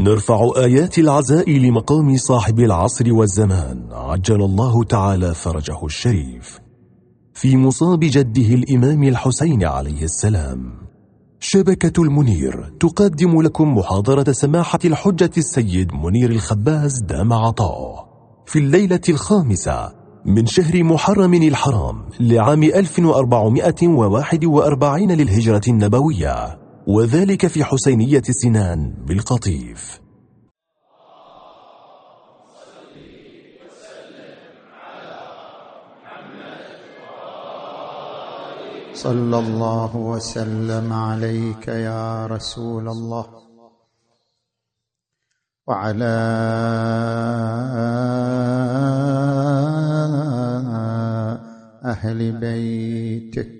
نرفع آيات العزاء لمقام صاحب العصر والزمان. عجل الله تعالى فرجه الشريف. في مصاب جده الإمام الحسين عليه السلام. شبكة المنير تقدم لكم محاضرة سماحة الحجة السيد منير الخباز دام عطاؤه في الليلة الخامسة من شهر محرم الحرام لعام 1441 للهجرة النبوية. وذلك في حسينية سنان بالقطيف. صلى الله وسلم عليك يا رسول الله. وعلى أهل بيتك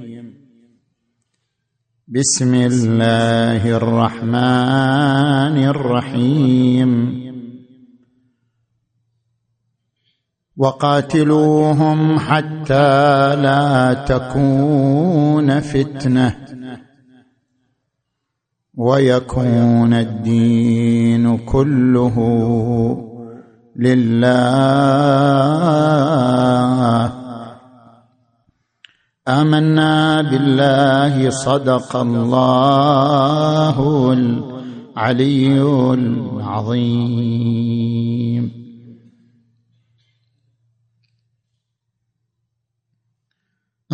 بسم الله الرحمن الرحيم. وقاتلوهم حتى لا تكون فتنة ويكون الدين كله لله. آمنا بالله صدق الله العلي العظيم.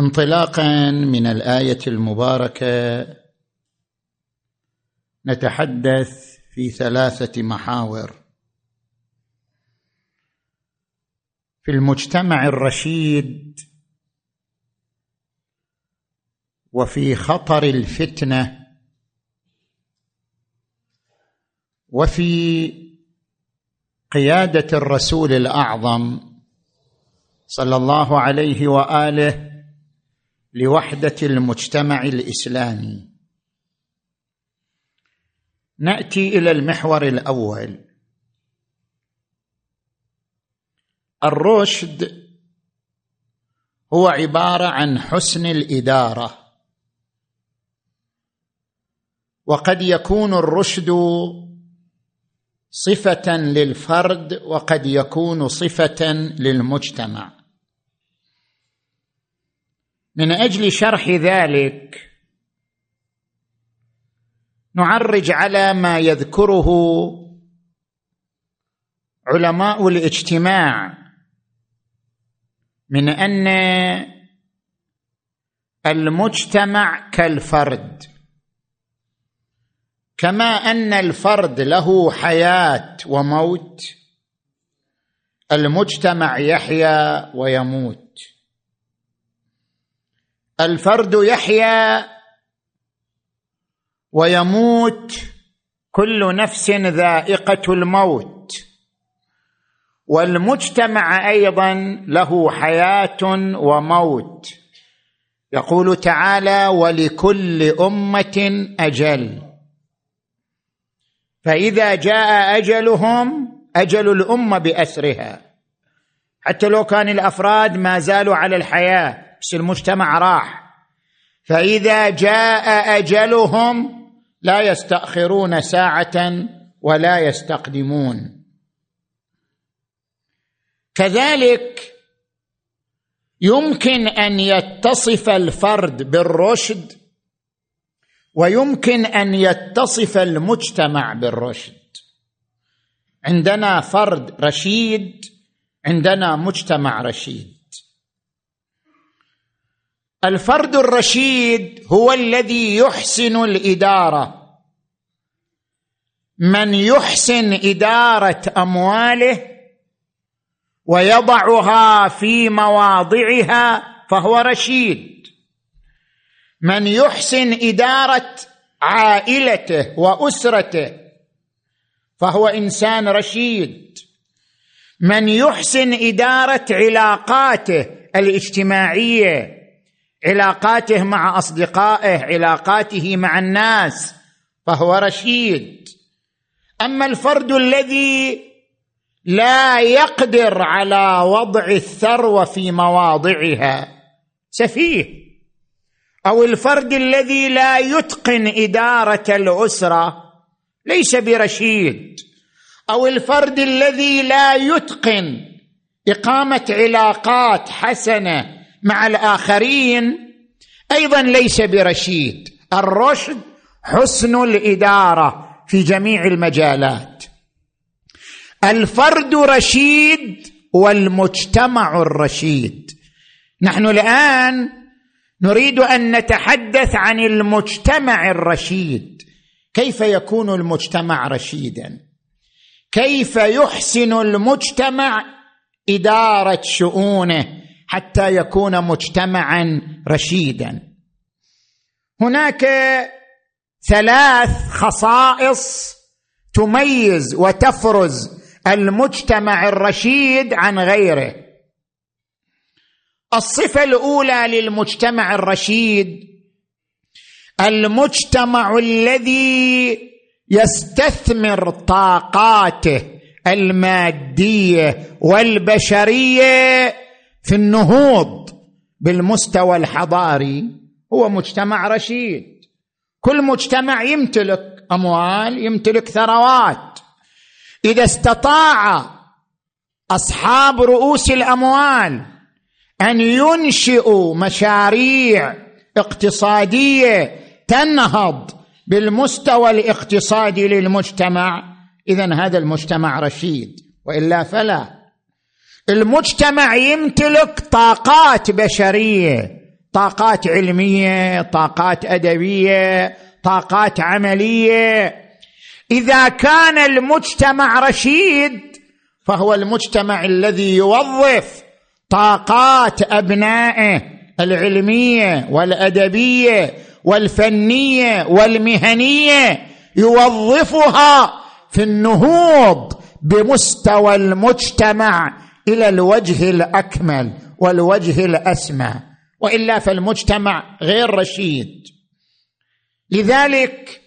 انطلاقا من الآية المباركة نتحدث في ثلاثة محاور. في المجتمع الرشيد وفي خطر الفتنة. وفي قيادة الرسول الأعظم صلى الله عليه وآله لوحدة المجتمع الإسلامي. نأتي إلى المحور الأول. الرشد هو عبارة عن حسن الإدارة. وقد يكون الرشد صفة للفرد وقد يكون صفة للمجتمع. من أجل شرح ذلك نعرج على ما يذكره علماء الاجتماع من أن المجتمع كالفرد. كما أن الفرد له حياة وموت المجتمع يحيا ويموت. الفرد يحيا ويموت كل نفس ذائقة الموت. والمجتمع أيضا له حياة وموت. يقول تعالى ولكل أمة أجل. فإذا جاء أجلهم أجل الأمة بأسرها. حتى لو كان الأفراد ما زالوا على الحياة بس المجتمع راح. فإذا جاء أجلهم لا يستأخرون ساعة ولا يستقدمون. كذلك يمكن أن يتصف الفرد بالرشد ويمكن أن يتصف المجتمع بالرشد. عندنا فرد رشيد عندنا مجتمع رشيد. الفرد الرشيد هو الذي يحسن الإدارة. من يحسن إدارة أمواله ويضعها في مواضعها فهو رشيد. من يحسن إدارة عائلته وأسرته فهو إنسان رشيد. من يحسن إدارة علاقاته الاجتماعية علاقاته مع أصدقائه علاقاته مع الناس فهو رشيد. أما الفرد الذي لا يقدر على وضع الثروة في مواضعها سفيه. أو الفرد الذي لا يتقن إدارة الأسرة ليس برشيد. أو الفرد الذي لا يتقن إقامة علاقات حسنة مع الآخرين أيضا ليس برشيد. الرشد حسن الإدارة في جميع المجالات. الفرد رشيد والمجتمع الرشيد. نحن الآن نريد أن نتحدث عن المجتمع الرشيد. كيف يكون المجتمع رشيدا؟ كيف يحسن المجتمع إدارة شؤونه حتى يكون مجتمعا رشيدا؟ هناك ثلاث خصائص تميز وتفرز المجتمع الرشيد عن غيره. الصفة الأولى للمجتمع الرشيد المجتمع الذي يستثمر طاقاته المادية والبشرية في النهوض بالمستوى الحضاري. هو مجتمع رشيد. كل مجتمع يمتلك أموال يمتلك ثروات. إذا استطاع أصحاب رؤوس الأموال أن ينشئوا مشاريع اقتصادية تنهض بالمستوى الاقتصادي للمجتمع. اذا هذا المجتمع رشيد وإلا فلا. المجتمع يمتلك طاقات بشرية طاقات علمية طاقات أدبية طاقات عملية. إذا كان المجتمع رشيد فهو المجتمع الذي يوظف طاقات أبنائه العلمية والأدبية والفنية والمهنية يوظفها في النهوض بمستوى المجتمع إلى الوجه الأكمل والوجه الأسمى وإلا فالمجتمع غير رشيد. لذلك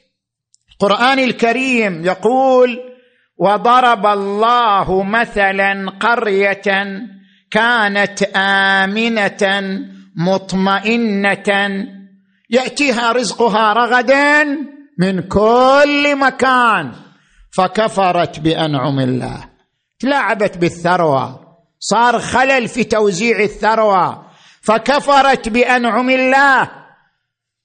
القرآن الكريم يقول وضرب الله مثلا قرية كانت آمنة مطمئنة. يأتيها رزقها رغدا من كل مكان. فكفرت بأنعم الله. تلاعبت بالثروة. صار خلل في توزيع الثروة. فكفرت بأنعم الله.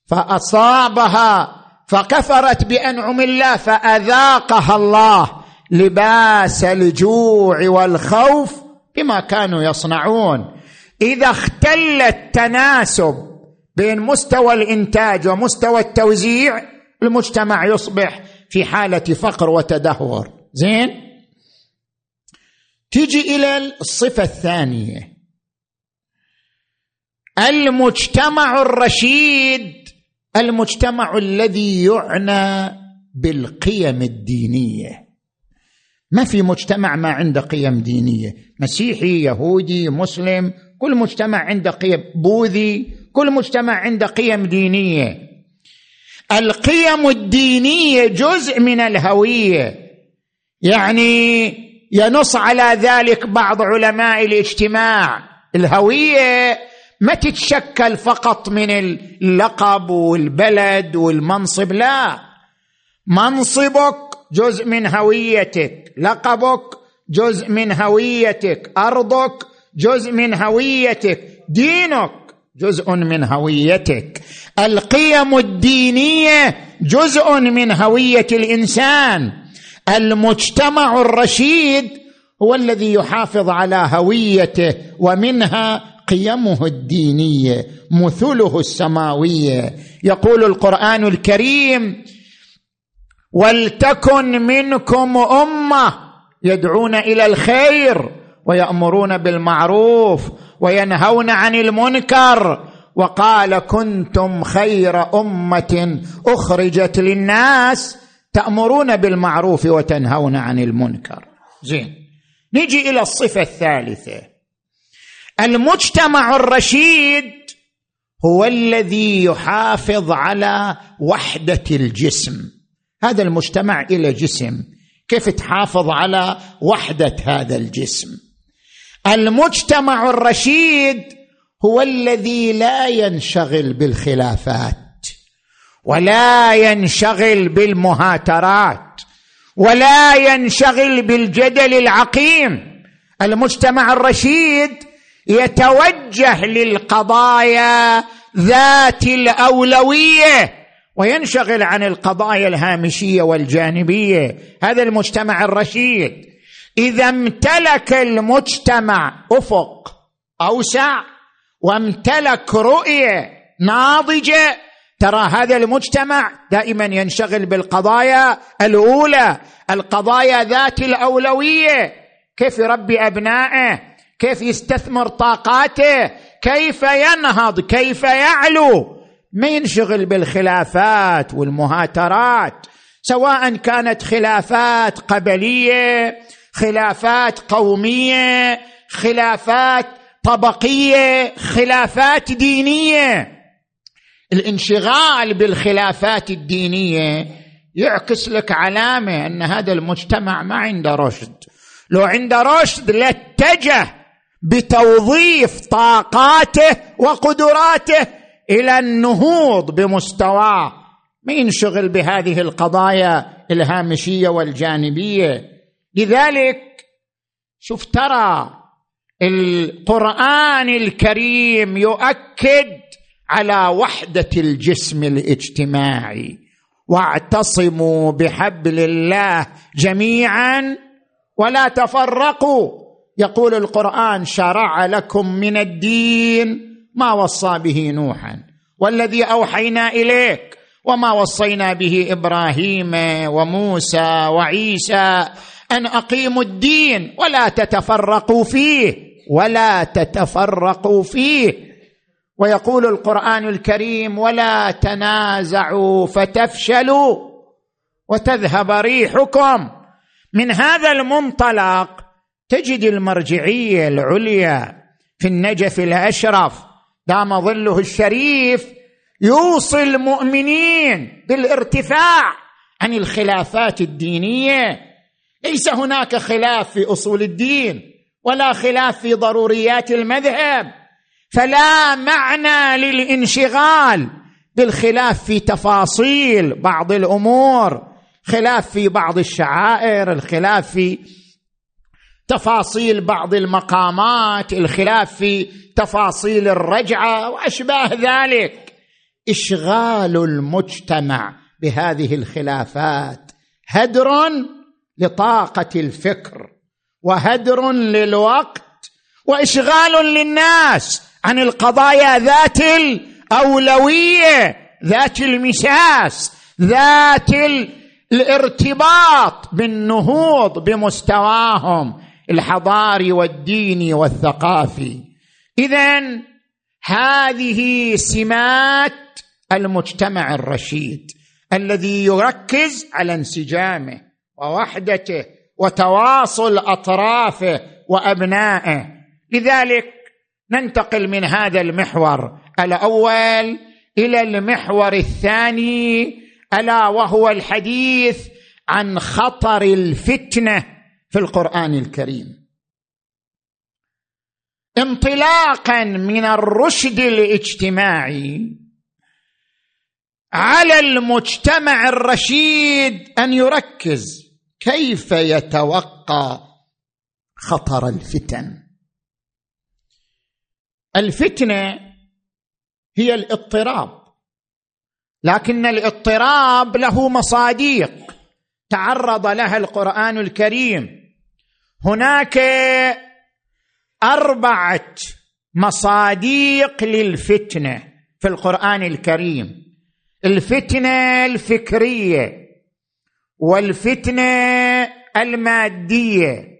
فأصابها. فكفرت بأنعم الله فأذاقها الله. لباس الجوع والخوف بما كانوا يصنعون. إذا اختل التناسب بين مستوى الإنتاج ومستوى التوزيع المجتمع يصبح في حالة فقر وتدهور. زين؟ تيجي إلى الصفة الثانية. المجتمع الرشيد المجتمع الذي يعنى بالقيم الدينية. ما في مجتمع ما عنده قيم دينية. مسيحي يهودي مسلم كل مجتمع عنده قيم بوذي كل مجتمع عنده قيم دينية. القيم الدينية جزء من الهوية. يعني ينص على ذلك بعض علماء الاجتماع. الهوية ما تتشكل فقط من اللقب والبلد والمنصب لا. منصبك جزء من هويتك. لقبك جزء من هويتك. أرضك جزء من هويتك. دينك جزء من هويتك. القيم الدينية جزء من هوية الإنسان. المجتمع الرشيد هو الذي يحافظ على هويته ومنها قيمه الدينية مثله السماوية. يقول القرآن الكريم ولتكن منكم أمة يدعون إلى الخير ويأمرون بالمعروف وينهون عن المنكر. وقال كنتم خير أمة أخرجت للناس تأمرون بالمعروف وتنهون عن المنكر. زين نجي إلى الصفة الثالثة. المجتمع الرشيد هو الذي يحافظ على وحدة الجسم. هذا المجتمع إلى جسم. كيف تحافظ على وحدة هذا الجسم؟ المجتمع الرشيد هو الذي لا ينشغل بالخلافات ولا ينشغل بالمهاترات ولا ينشغل بالجدل العقيم. المجتمع الرشيد يتوجه للقضايا ذات الأولوية. وينشغل عن القضايا الهامشية والجانبية. هذا المجتمع الرشيد. إذا امتلك المجتمع أفق أوسع وامتلك رؤية ناضجة ترى هذا المجتمع دائما ينشغل بالقضايا الأولى القضايا ذات الأولوية. كيف يربي أبنائه؟ كيف يستثمر طاقاته؟ كيف ينهض؟ كيف يعلو؟ ما ينشغل بالخلافات والمهاترات سواء كانت خلافات قبلية خلافات قومية خلافات طبقية خلافات دينية. الانشغال بالخلافات الدينية يعكس لك علامة أن هذا المجتمع ما عنده رشد. لو عنده رشد لاتجه بتوظيف طاقاته وقدراته إلى النهوض بمستواه ما ينشغل بهذه القضايا الهامشية والجانبية. لذلك شوف ترى القرآن الكريم يؤكد على وحدة الجسم الاجتماعي. واعتصموا بحبل الله جميعا ولا تفرقوا. يقول القرآن شرع لكم من الدين ما وصى به نوحا والذي أوحينا إليك وما وصينا به إبراهيم وموسى وعيسى أن أقيموا الدين ولا تتفرقوا فيه ولا تتفرقوا فيه. ويقول القرآن الكريم ولا تنازعوا فتفشلوا وتذهب ريحكم من هذا المنطلق تجد المرجعية العليا في النجف الأشرف دام ظله الشريف يوصي المؤمنين بالارتفاع عن الخلافات الدينية. ليس هناك خلاف في أصول الدين ولا خلاف في ضروريات المذهب. فلا معنى للانشغال بالخلاف في تفاصيل بعض الأمور خلاف في بعض الشعائر الخلاف في تفاصيل بعض المقامات الخلاف في تفاصيل الرجعة وأشباه ذلك. إشغال المجتمع بهذه الخلافات. هدر لطاقة الفكر وهدر للوقت وإشغال للناس عن القضايا ذات الأولوية ذات المساس ذات الارتباط بالنهوض بمستواهم. الحضاري والديني والثقافي. اذا هذه سمات المجتمع الرشيد الذي يركز على انسجامه ووحدته وتواصل أطرافه وأبنائه. لذلك ننتقل من هذا المحور الأول إلى المحور الثاني ألا وهو الحديث عن خطر الفتنة. في القرآن الكريم. انطلاقا من الرشد الاجتماعي على المجتمع الرشيد أن يركز كيف يتوقع خطر الفتن. الفتنة هي الاضطراب لكن الاضطراب له مصاديق. تعرض لها القرآن الكريم. هناك أربعة مصاديق للفتنة في القرآن الكريم. الفتنة الفكرية والفتنة المادية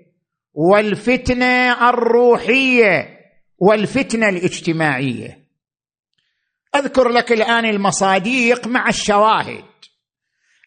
والفتنة الروحية والفتنة الاجتماعية. أذكر لك الآن المصاديق مع الشواهد.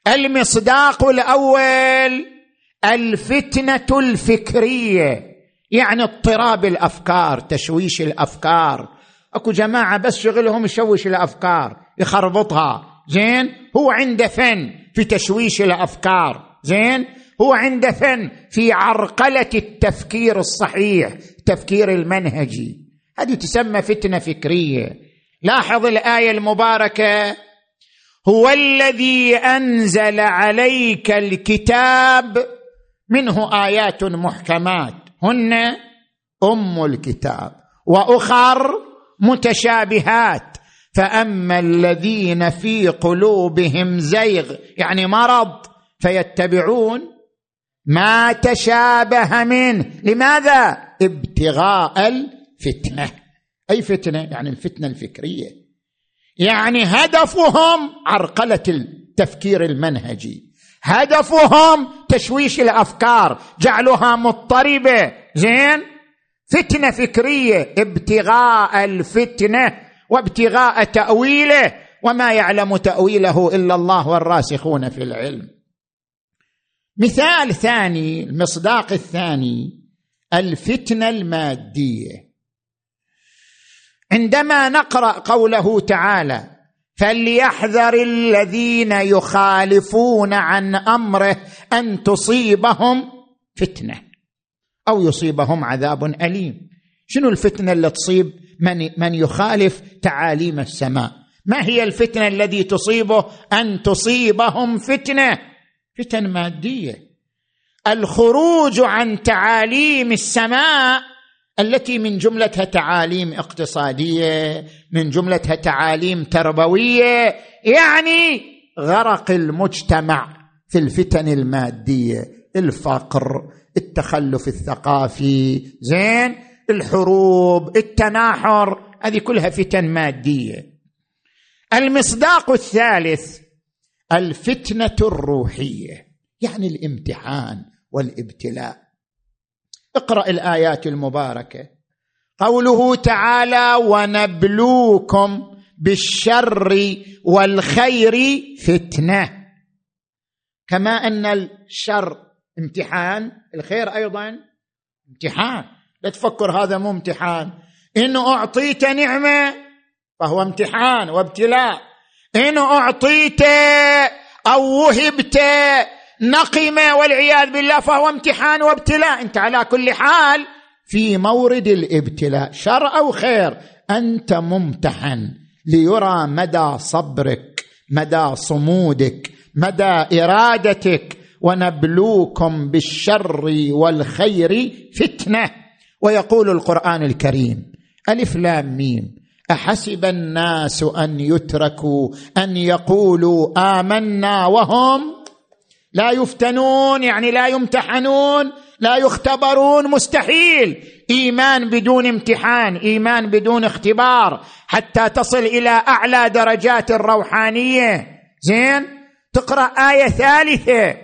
المصداق الأول الفتنة الفكرية يعني اضطراب الأفكار تشويش الأفكار. أكو جماعة بس شغلهم يشوش الأفكار يخربطها. زين؟ هو عنده فن في تشويش الأفكار. زين؟ هو عنده فن في عرقلة التفكير الصحيح التفكير المنهجي. هذه تسمى فتنة فكرية. لاحظ الآية المباركة؟ هو الذي أنزل عليك الكتاب منه آيات محكمات. هن أم الكتاب وأخر متشابهات. فأما الذين في قلوبهم زيغ يعني مرض فيتبعون ما تشابه منه. لماذا؟ ابتغاء الفتنة. أي فتنة؟ يعني الفتنة الفكرية. يعني هدفهم عرقلة التفكير المنهجي. هدفهم تشويش الأفكار جعلها مضطربه زين؟ فتنة فكرية ابتغاء الفتنة وابتغاء تأويله وما يعلم تأويله إلا الله والراسخون في العلم. مثال ثاني المصداق الثاني الفتنة المادية. عندما نقرأ قوله تعالى فليحذر الذين يخالفون عن أمره أن تصيبهم فتنة أو يصيبهم عذاب أليم. شنو الفتنة اللي تصيب من من يخالف تعاليم السماء؟ ما هي الفتنة الذي تصيبه أن تصيبهم فتنة؟ فتن مادية. الخروج عن تعاليم السماء التي من جملتها تعاليم اقتصادية من جملتها تعاليم تربوية يعني غرق المجتمع في الفتن المادية الفقر التخلف الثقافي زين؟ الحروب التناحر هذه كلها فتن مادية. المصداق الثالث الفتنة الروحية يعني الامتحان والابتلاء. اقرأ الآيات المباركة. قوله تعالى ونبلوكم بالشر والخير فتنة. كما أن الشر امتحان الخير أيضا امتحان. لا تفكر هذا مو امتحان. إن أعطيت نعمة فهو امتحان وابتلاء. إن أعطيت أو وهبت نقمه والعياذ بالله فهو امتحان وابتلاء. انت على كل حال في مورد الابتلاء. شر أو خير أنت ممتحن ليرى مدى صبرك مدى صمودك مدى إرادتك ونبلوكم بالشر والخير فتنة. ويقول القرآن الكريم ألف لام ميم. أحسب الناس أن يتركوا أن يقولوا آمنا وهم لا يفتنون يعني لا يمتحنون لا يختبرون مستحيل. إيمان بدون امتحان إيمان بدون اختبار حتى تصل إلى أعلى درجات الروحانية. زين؟ تقرأ آية ثالثة.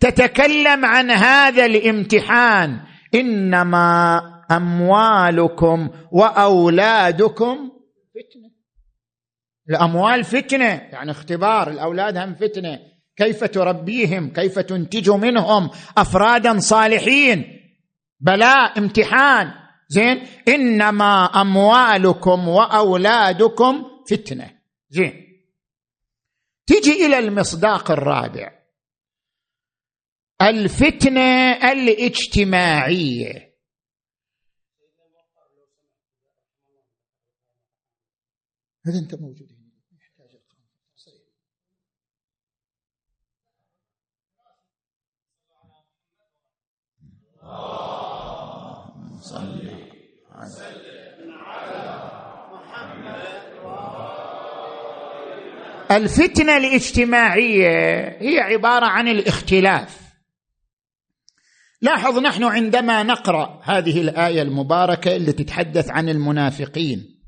تتكلم عن هذا الامتحان. إنما أموالكم وأولادكم فتنة. الأموال فتنة يعني اختبار الأولاد هم فتنة. كيف تربيهم؟ كيف تنتج منهم أفرادا صالحين؟ بلاء امتحان. زين؟ إنما أموالكم وأولادكم فتنة. زين؟ تجي إلى المصداق الرابع. الفتنة الاجتماعية. هذا أنت موجود. صل الفتنة الاجتماعية هي عبارة عن الاختلاف. لاحظ نحن عندما نقرأ هذه الآية المباركة التي تتحدث عن المنافقين.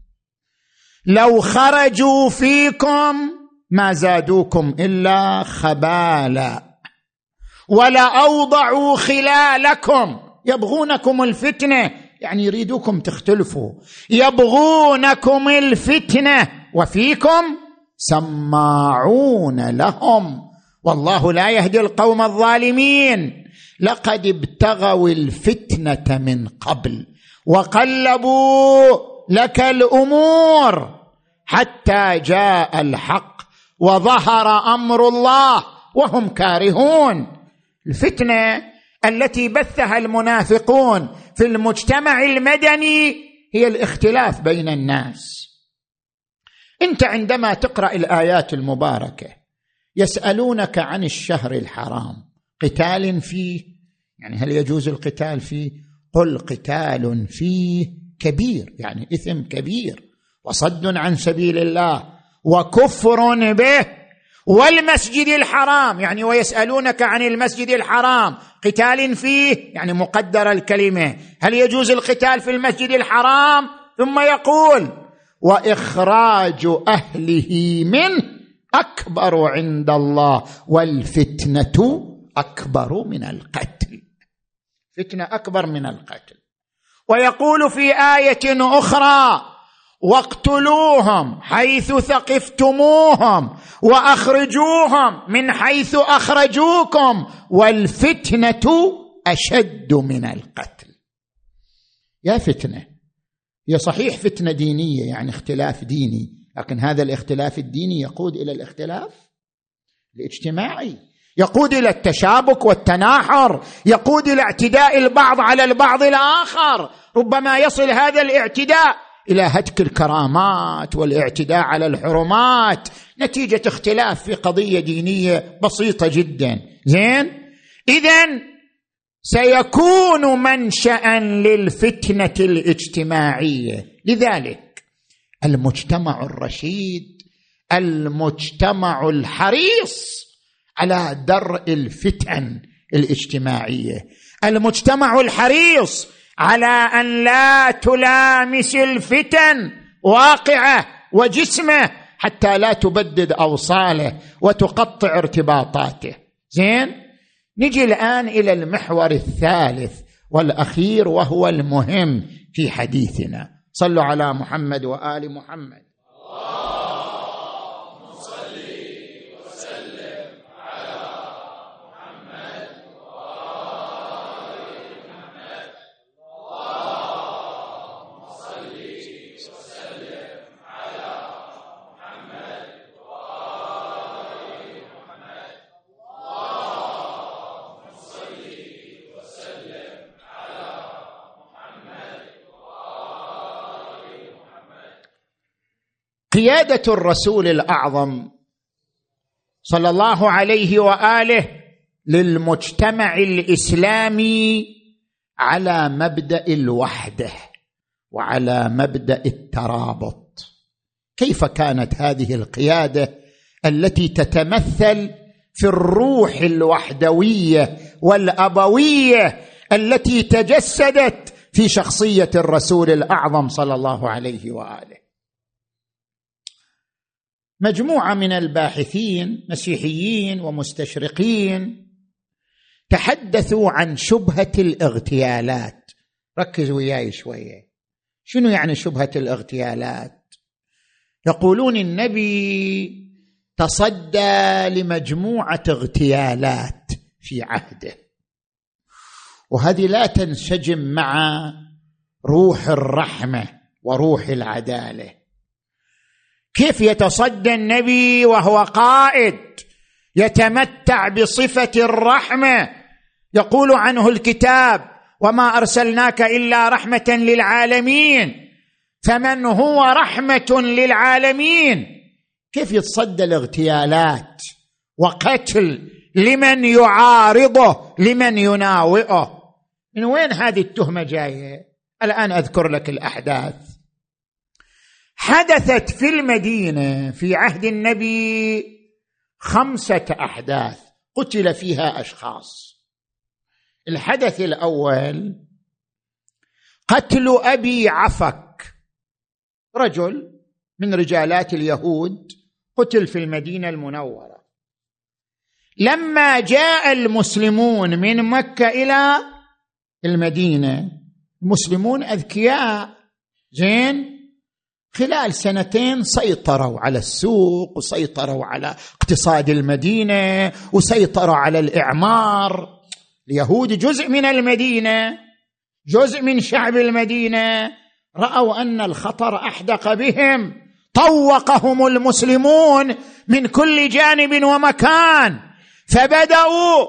لو خرجوا فيكم ما زادوكم إلا خبالا. ولاوضعوا خلالكم. يبغونكم الفتنة. يعني يريدوكم تختلفوا. يبغونكم الفتنة. وفيكم سماعون لهم. والله لا يهدي القوم الظالمين. لقد ابتغوا الفتنة من قبل وقلبوا لك الأمور حتى جاء الحق وظهر أمر الله وهم كارهون. الفتنة التي بثها المنافقون في المجتمع المدني هي الاختلاف بين الناس. انت عندما تقرأ الآيات المباركة يسألونك عن الشهر الحرام قتال فيه يعني هل يجوز القتال فيه؟ قل قتال فيه كبير يعني إثم كبير وصد عن سبيل الله وكفر به. والمسجد الحرام يعني ويسألونك عن المسجد الحرام قتال فيه يعني مقدر الكلمة. هل يجوز القتال في المسجد الحرام؟ ثم يقول وإخراج أهله منه أكبر عند الله والفتنة أكبر من القتل. فتنة أكبر من القتل. ويقول في آية أخرى واقتلوهم حيث ثقفتموهم وأخرجوهم من حيث أخرجوكم والفتنة أشد من القتل. يا فتنة. هي صحيح فتنة دينية يعني اختلاف ديني لكن هذا الاختلاف الديني يقود إلى الاختلاف الاجتماعي يقود إلى التشابك والتناحر يقود إلى اعتداء البعض على البعض الآخر. ربما يصل هذا الاعتداء إلى هتك الكرامات والاعتداء على الحرمات. نتيجة اختلاف في قضية دينية بسيطة جدا. زين؟ اذا سيكون منشا للفتنة الاجتماعية. لذلك المجتمع الرشيد المجتمع الحريص على درء الفتن الاجتماعية. المجتمع الحريص على أن لا تلامس الفتن واقعه وجسمه حتى لا تبدد أوصاله وتقطع ارتباطاته. زين؟ نجي الآن إلى المحور الثالث والأخير وهو المهم في حديثنا. صلوا على محمد وآل محمد. قيادة الرسول الأعظم صلى الله عليه وآله للمجتمع الإسلامي على مبدأ الوحدة وعلى مبدأ الترابط. كيف كانت هذه القيادة التي تتمثل في الروح الوحدوية والأبوية التي تجسدت في شخصية الرسول الأعظم صلى الله عليه وآله؟ مجموعة من الباحثين مسيحيين ومستشرقين تحدثوا عن شبهة الاغتيالات. ركزوا وياي شوية. شنو يعني شبهة الاغتيالات؟ يقولون النبي تصدى لمجموعة اغتيالات في عهده. وهذه لا تنسجم مع روح الرحمة وروح العدالة. كيف يتصدى النبي وهو قائد؟ يتمتع بصفة الرحمة. يقول عنه الكتاب وما أرسلناك إلا رحمة للعالمين. فمن هو رحمة للعالمين؟ كيف يتصدى الاغتيالات وقتل لمن يعارضه لمن يناوئه؟ من وين هذه التهمة جاية؟ الآن أذكر لك الأحداث. حدثت في المدينة في عهد النبي خمسة أحداث قتل فيها أشخاص. الحدث الأول قتل أبي عفك رجل من رجالات اليهود قتل في المدينة المنورة. لما جاء المسلمون من مكة إلى المدينة المسلمون أذكياء زين؟ خلال سنتين سيطروا على السوق وسيطروا على اقتصاد المدينة وسيطروا على الإعمار. اليهود جزء من المدينة جزء من شعب المدينة. رأوا أن الخطر أحدق بهم. طوقهم المسلمون من كل جانب ومكان. فبدأوا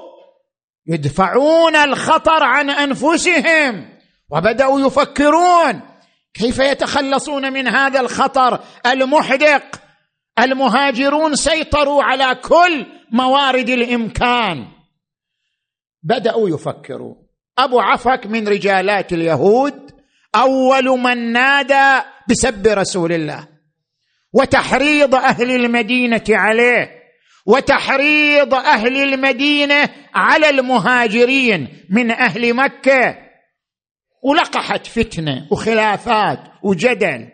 يدفعون الخطر عن أنفسهم وبدأوا يفكرون كيف يتخلصون من هذا الخطر؟ المحدق المهاجرون سيطروا على كل موارد الإمكان. بدأوا يفكروا. أبو عفك من رجالات اليهود أول من نادى بسب رسول الله. وتحريض أهل المدينة عليه. وتحريض أهل المدينة على المهاجرين من أهل مكة. ولقحت فتنة وخلافات وجدل.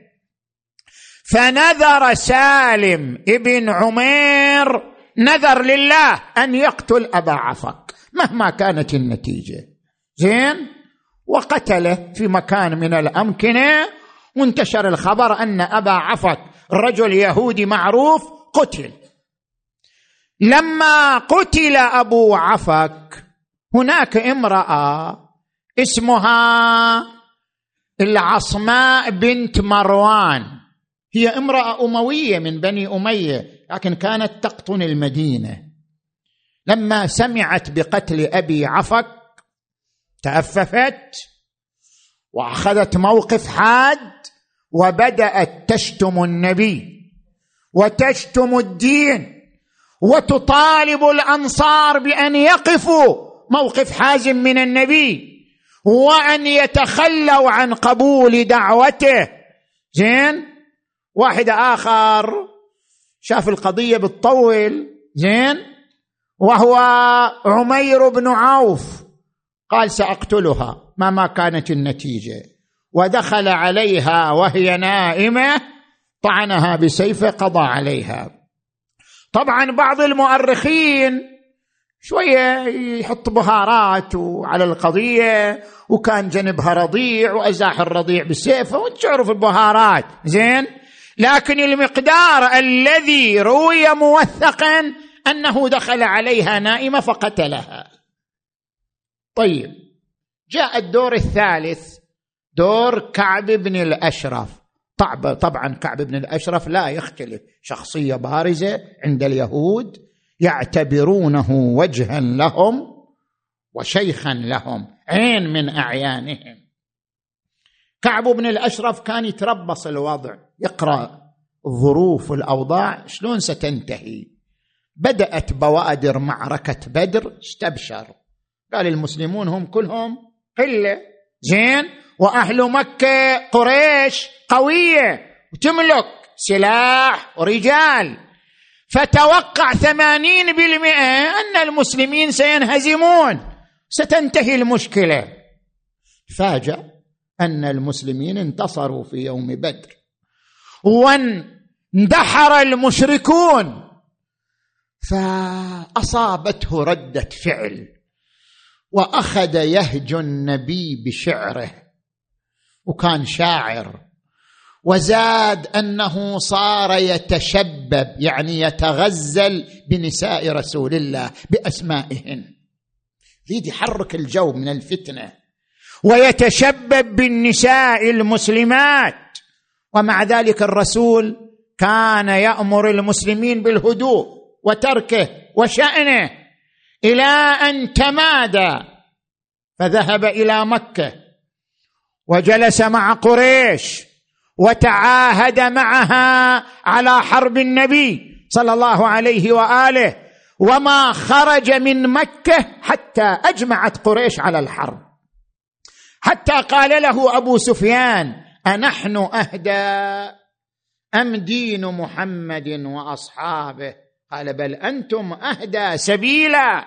فنذر سالم ابن عمير نذر لله أن يقتل أبا عفك مهما كانت النتيجة. زين؟ وقتله في مكان من الأمكنة. وانتشر الخبر أن أبا عفك رجل يهودي معروف قتل. لما قتل أبو عفك هناك امرأة اسمها العصماء بنت مروان. هي امرأة أموية من بني أمية لكن كانت تقطن المدينة. لما سمعت بقتل أبي عفك تأففت وأخذت موقف حاد وبدأت تشتم النبي وتشتم الدين وتطالب الأنصار بأن يقفوا موقف حازم من النبي. وأن يتخلوا عن قبول دعوته. زين؟ واحد آخر شاف القضية بتطول زين؟ وهو عمير بن عوف. قال سأقتلها. مهما كانت النتيجة. ودخل عليها وهي نائمة. طعنها بسيفه قضى عليها. طبعا بعض المؤرخين شوية يحط بهارات على القضية وكان جنبها رضيع وأزاح الرضيع بسيفه وانت تعرف البهارات. زين؟ لكن المقدار الذي روي موثقا أنه دخل عليها نائمة فقتلها. طيب جاء الدور الثالث دور كعب بن الأشرف. طبعا كعب بن الأشرف لا يختلف شخصية بارزة عند اليهود يعتبرونه وجها لهم وشيخا لهم عين من أعيانهم. كعب بن الأشرف كان يتربص الوضع يقرأ الظروف الأوضاع شلون ستنتهي؟ بدأت بوادر معركة بدر استبشر قال المسلمون هم كلهم قلة زين وأهل مكة قريش قوية وتملك سلاح ورجال. فتوقع ثمانين بالمئة أن المسلمين سينهزمون. ستنتهي المشكلة. فاجأ أن المسلمين انتصروا في يوم بدر. واندحر المشركون. فأصابته ردة فعل. وأخذ يهجو النبي بشعره. وكان شاعر. وزاد أنه صار يتشبب يعني يتغزل بنساء رسول الله بأسمائهن. يريد يحرك الجو من الفتنة. ويتشبب بالنساء المسلمات. ومع ذلك الرسول كان يأمر المسلمين بالهدوء وتركه وشأنه إلى أن تمادى. فذهب إلى مكة وجلس مع قريش. وتعاهد معها على حرب النبي صلى الله عليه وآله وما خرج من مكة حتى أجمعت قريش على الحرب. حتى قال له أبو سفيان أنحن أهدى أم دين محمد وأصحابه؟ قال بل أنتم أهدى سبيلا.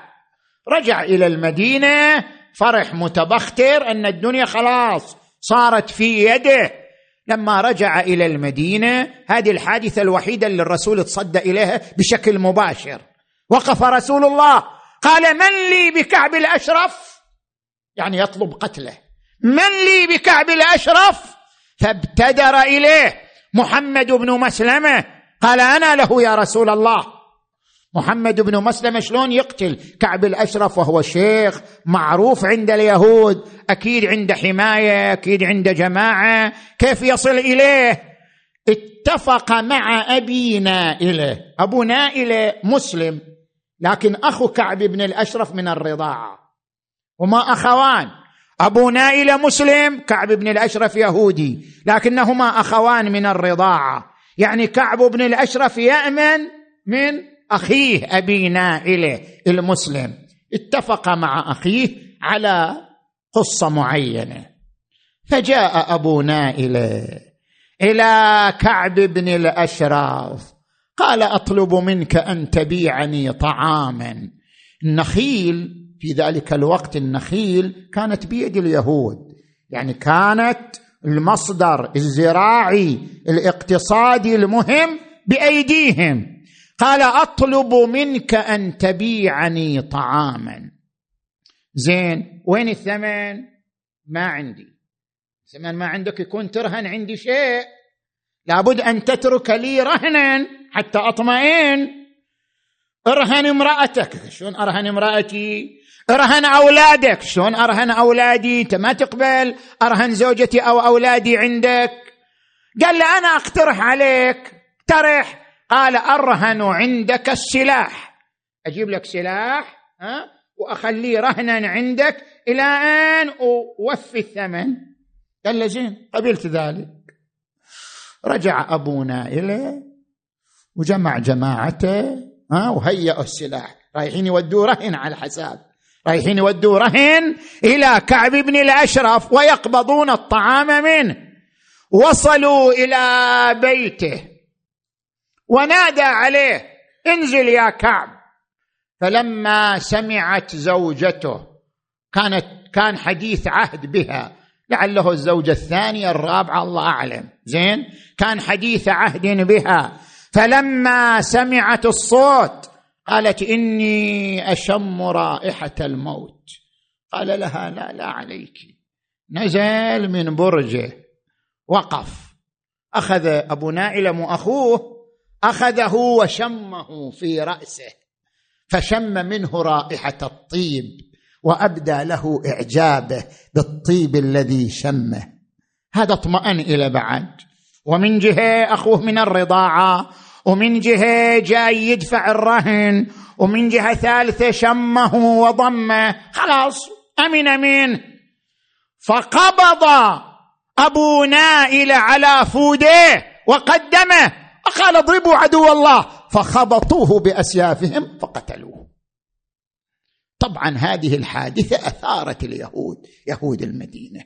رجع إلى المدينة فرح متبختر أن الدنيا خلاص صارت في يده. لما رجع إلى المدينة هذه الحادثة الوحيدة اللي الرسول تصدى إليها بشكل مباشر. وقف رسول الله قال من لي بكعب الأشرف؟ يعني يطلب قتله. من لي بكعب الأشرف؟ فابتدر إليه محمد بن مسلمة. قال أنا له يا رسول الله. محمد بن مسلمه شلون يقتل؟ كعب الأشرف وهو شيخ معروف عند اليهود أكيد عند حماية أكيد عند جماعة. كيف يصل إليه؟ اتفق مع أبي نائلة. أبو نائلة مسلم لكن أخو كعب بن الأشرف من الرضاعة. هما أخوان. أبو نائلة مسلم كعب بن الأشرف يهودي لكنهما أخوان من الرضاعة. يعني كعب بن الأشرف يأمن من أخيه أبي نائله المسلم. اتفق مع أخيه على قصة معينة. فجاء أبو نائله إلى كعب بن الأشراف. قال أطلب منك أن تبيعني طعاما. النخيل في ذلك الوقت النخيل كانت بيد اليهود. يعني كانت المصدر الزراعي الاقتصادي المهم بأيديهم. قال أطلب منك أن تبيعني طعاما. زين وين الثمن؟ ما عندي. ثمن ما عندك يكون ترهن عندي شيء. لابد أن تترك لي رهنا حتى أطمئن. ارهن امرأتك. شلون أرهن امرأتي؟ ارهن أولادك. شلون أرهن أولادي؟ أنت ما تقبل. أرهن زوجتي أو أولادي عندك. قال له أنا أقترح عليك. اقترح قال أرهن عندك السلاح. أجيب لك سلاح ها؟ واخليه رهنا عندك إلى أن أوفي الثمن. قال له زين قبلت ذلك. رجع أبونا إليه وجمع جماعته ها؟ وهيئوا السلاح. رايحين يودوا رهن على الحساب رايحين يودوا رهن إلى كعب بن الأشرف ويقبضون الطعام منه. وصلوا إلى بيته. ونادى عليه انزل يا كعب. فلما سمعت زوجته كانت كان حديث عهد بها. لعله الزوجة الثانية الرابعة الله أعلم. زين؟ كان حديث عهد بها. فلما سمعت الصوت قالت إني أشم رائحة الموت. قال لها لا لا عليك. نزل من برجه. وقف. أخذ أبو نائلم واخوه أخذه وشمه في رأسه فشم منه رائحة الطيب وأبدى له إعجابه بالطيب الذي شمه. هذا اطمأن إلى بعد. ومن جهة أخوه من الرضاعة ومن جهة جاي يدفع الرهن ومن جهة ثالثة شمه وضمه. خلاص أمن منه فقبض أبو نائل على فوديه وقدمه. وقال اضربوا عدو الله. فخبطوه بأسيافهم فقتلوه. طبعا هذه الحادثة أثارت اليهود يهود المدينة.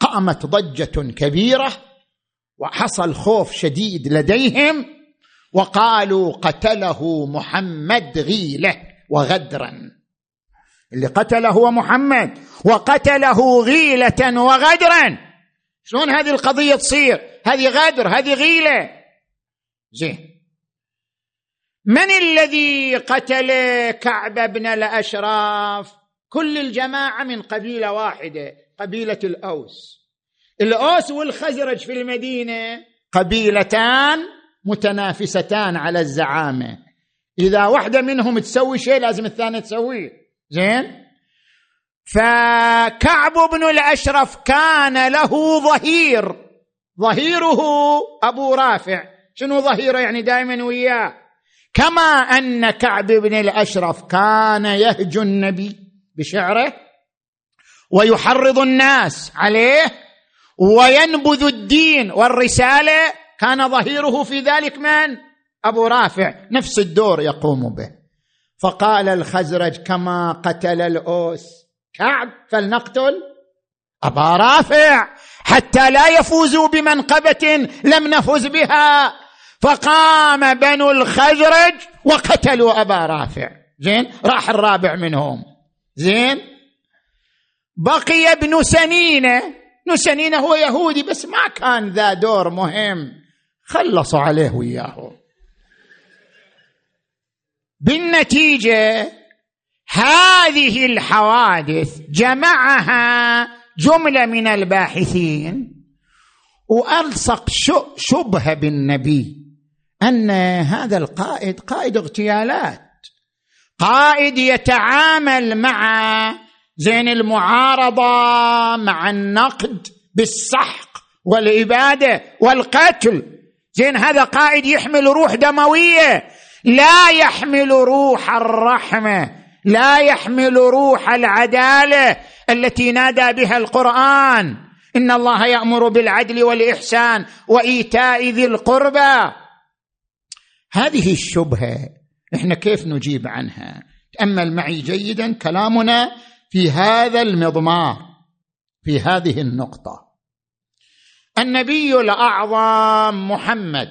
قامت ضجة كبيرة وحصل خوف شديد لديهم وقالوا قتله محمد غيلة وغدرا. اللي قتله هو محمد وقتله غيلة وغدرا. شلون هذه القضية تصير؟ هذه غدر هذه غيلة. زين. من الذي قتل كعب بن الأشراف؟ كل الجماعة من قبيلة واحدة قبيلة الأوس. الأوس والخزرج في المدينة قبيلتان متنافستان على الزعامة. إذا واحدة منهم تسوي شيء لازم الثانية تسويه. زين؟ فكعب بن الأشرف كان له ظهير. ظهيره أبو رافع. شنو ظهيره يعني دائما وياه؟ كما أن كعب بن الأشرف كان يهجو النبي بشعره ويحرض الناس عليه وينبذ الدين والرسالة كان ظهيره في ذلك من؟ أبو رافع نفس الدور يقوم به. فقال الخزرج كما قتل الأوس كعب فلنقتل أبا رافع حتى لا يفوزوا بمنقبة لم نفز بها. فقام بنو الخزرج وقتلوا أبا رافع. زين؟ راح الرابع منهم. زين؟ بقي ابن سنينة. نسنين هو يهودي بس ما كان ذا دور مهم. خلصوا عليه وياه بالنتيجة هذه الحوادث جمعها جملة من الباحثين وألصق شبهه بالنبي. أن هذا القائد قائد اغتيالات. قائد يتعامل مع زين المعارضة مع النقد بالسحق والإبادة والقتل. زين هذا قائد يحمل روح دموية. لا يحمل روح الرحمة لا يحمل روح العدالة التي نادى بها القرآن. إن الله يأمر بالعدل والإحسان وإيتاء ذي القربى. هذه الشبهة إحنا كيف نجيب عنها؟ تأمل معي جيدا كلامنا في هذا المضمار في هذه النقطة. النبي الأعظم محمد.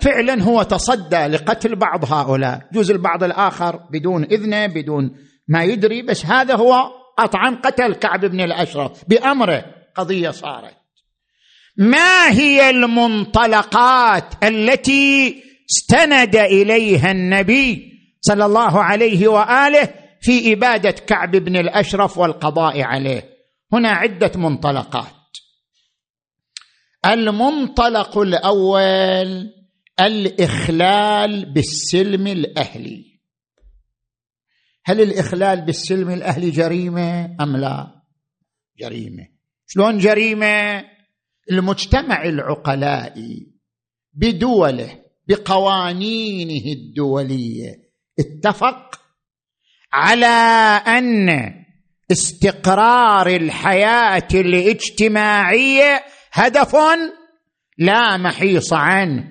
فعلا هو تصدى لقتل بعض هؤلاء جزء البعض الآخر بدون إذنه بدون ما يدري بس هذا هو قطعا قتل كعب بن الأشرف بأمره قضية صارت. ما هي المنطلقات التي استند إليها النبي صلى الله عليه وآله في إبادة كعب بن الأشرف والقضاء عليه؟ هنا عدة منطلقات. المنطلق الأول الإخلال بالسلم الأهلي. هل الإخلال بالسلم الاهلي جريمة أم لا؟ جريمة. شلون جريمة؟ المجتمع العقلائي بدوله بقوانينه الدولية اتفق على أن استقرار الحياة الاجتماعية هدف لا محيص عنه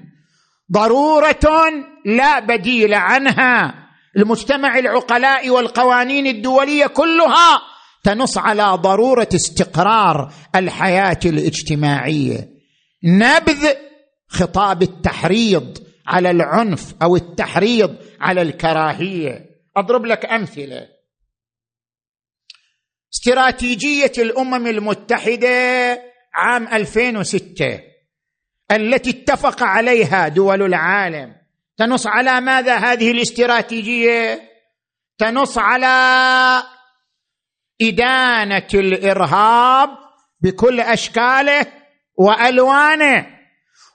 ضرورة لا بديل عنها. المجتمع العقلاء والقوانين الدولية كلها تنص على ضرورة استقرار الحياة الاجتماعية. نبذ خطاب التحريض على العنف أو التحريض على الكراهية. أضرب لك أمثلة. استراتيجية الأمم المتحدة عام 2006 التي اتفق عليها دول العالم. تنص على ماذا هذه الاستراتيجية؟ تنص على إدانة الإرهاب بكل أشكاله وألوانه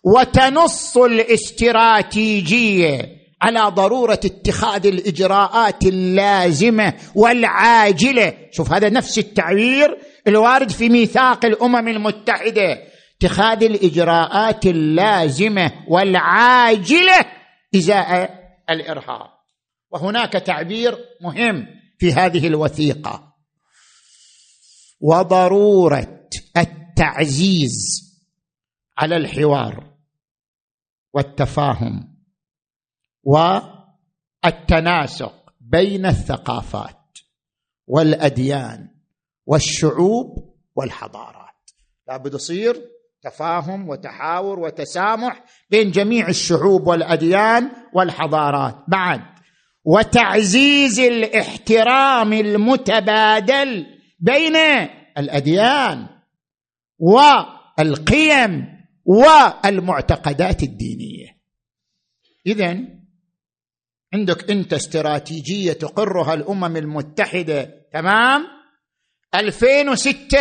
وتنص الاستراتيجية على ضرورة اتخاذ الإجراءات اللازمة والعاجلة. شوف هذا نفس التعبير الوارد في ميثاق الأمم المتحدة. اتخاذ الإجراءات اللازمة والعاجلة. ازاء الإرهاب. وهناك تعبير مهم في هذه الوثيقة. وضرورة التعزيز على الحوار والتفاهم والتناسق بين الثقافات والأديان والشعوب والحضارات. لابد يصير تفاهم وتحاور وتسامح بين جميع الشعوب والأديان والحضارات. بعد وتعزيز الاحترام المتبادل بين الأديان والقيم والمعتقدات الدينية. اذا عندك أنت استراتيجية تقرها الأمم المتحدة تمام؟ 2006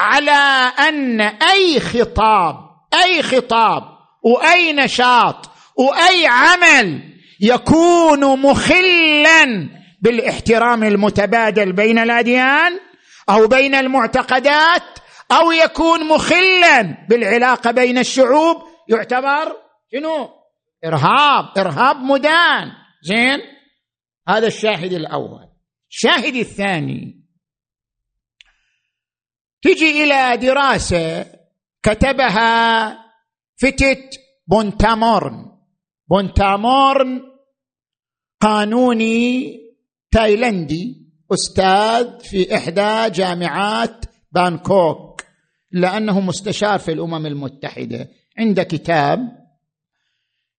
على أن أي خطاب أي خطاب وأي نشاط وأي عمل يكون مخلا بالاحترام المتبادل بين الأديان أو بين المعتقدات أو يكون مخلا بالعلاقة بين الشعوب. يعتبر شنو؟ إرهاب إرهاب مدان. زين؟ هذا الشاهد الأول. الشاهد الثاني تجي إلى دراسة كتبها فتت بونتامورن. بونتامورن قانوني تايلندي أستاذ في إحدى جامعات بانكوك لأنه مستشار في الأمم المتحدة. عنده كتاب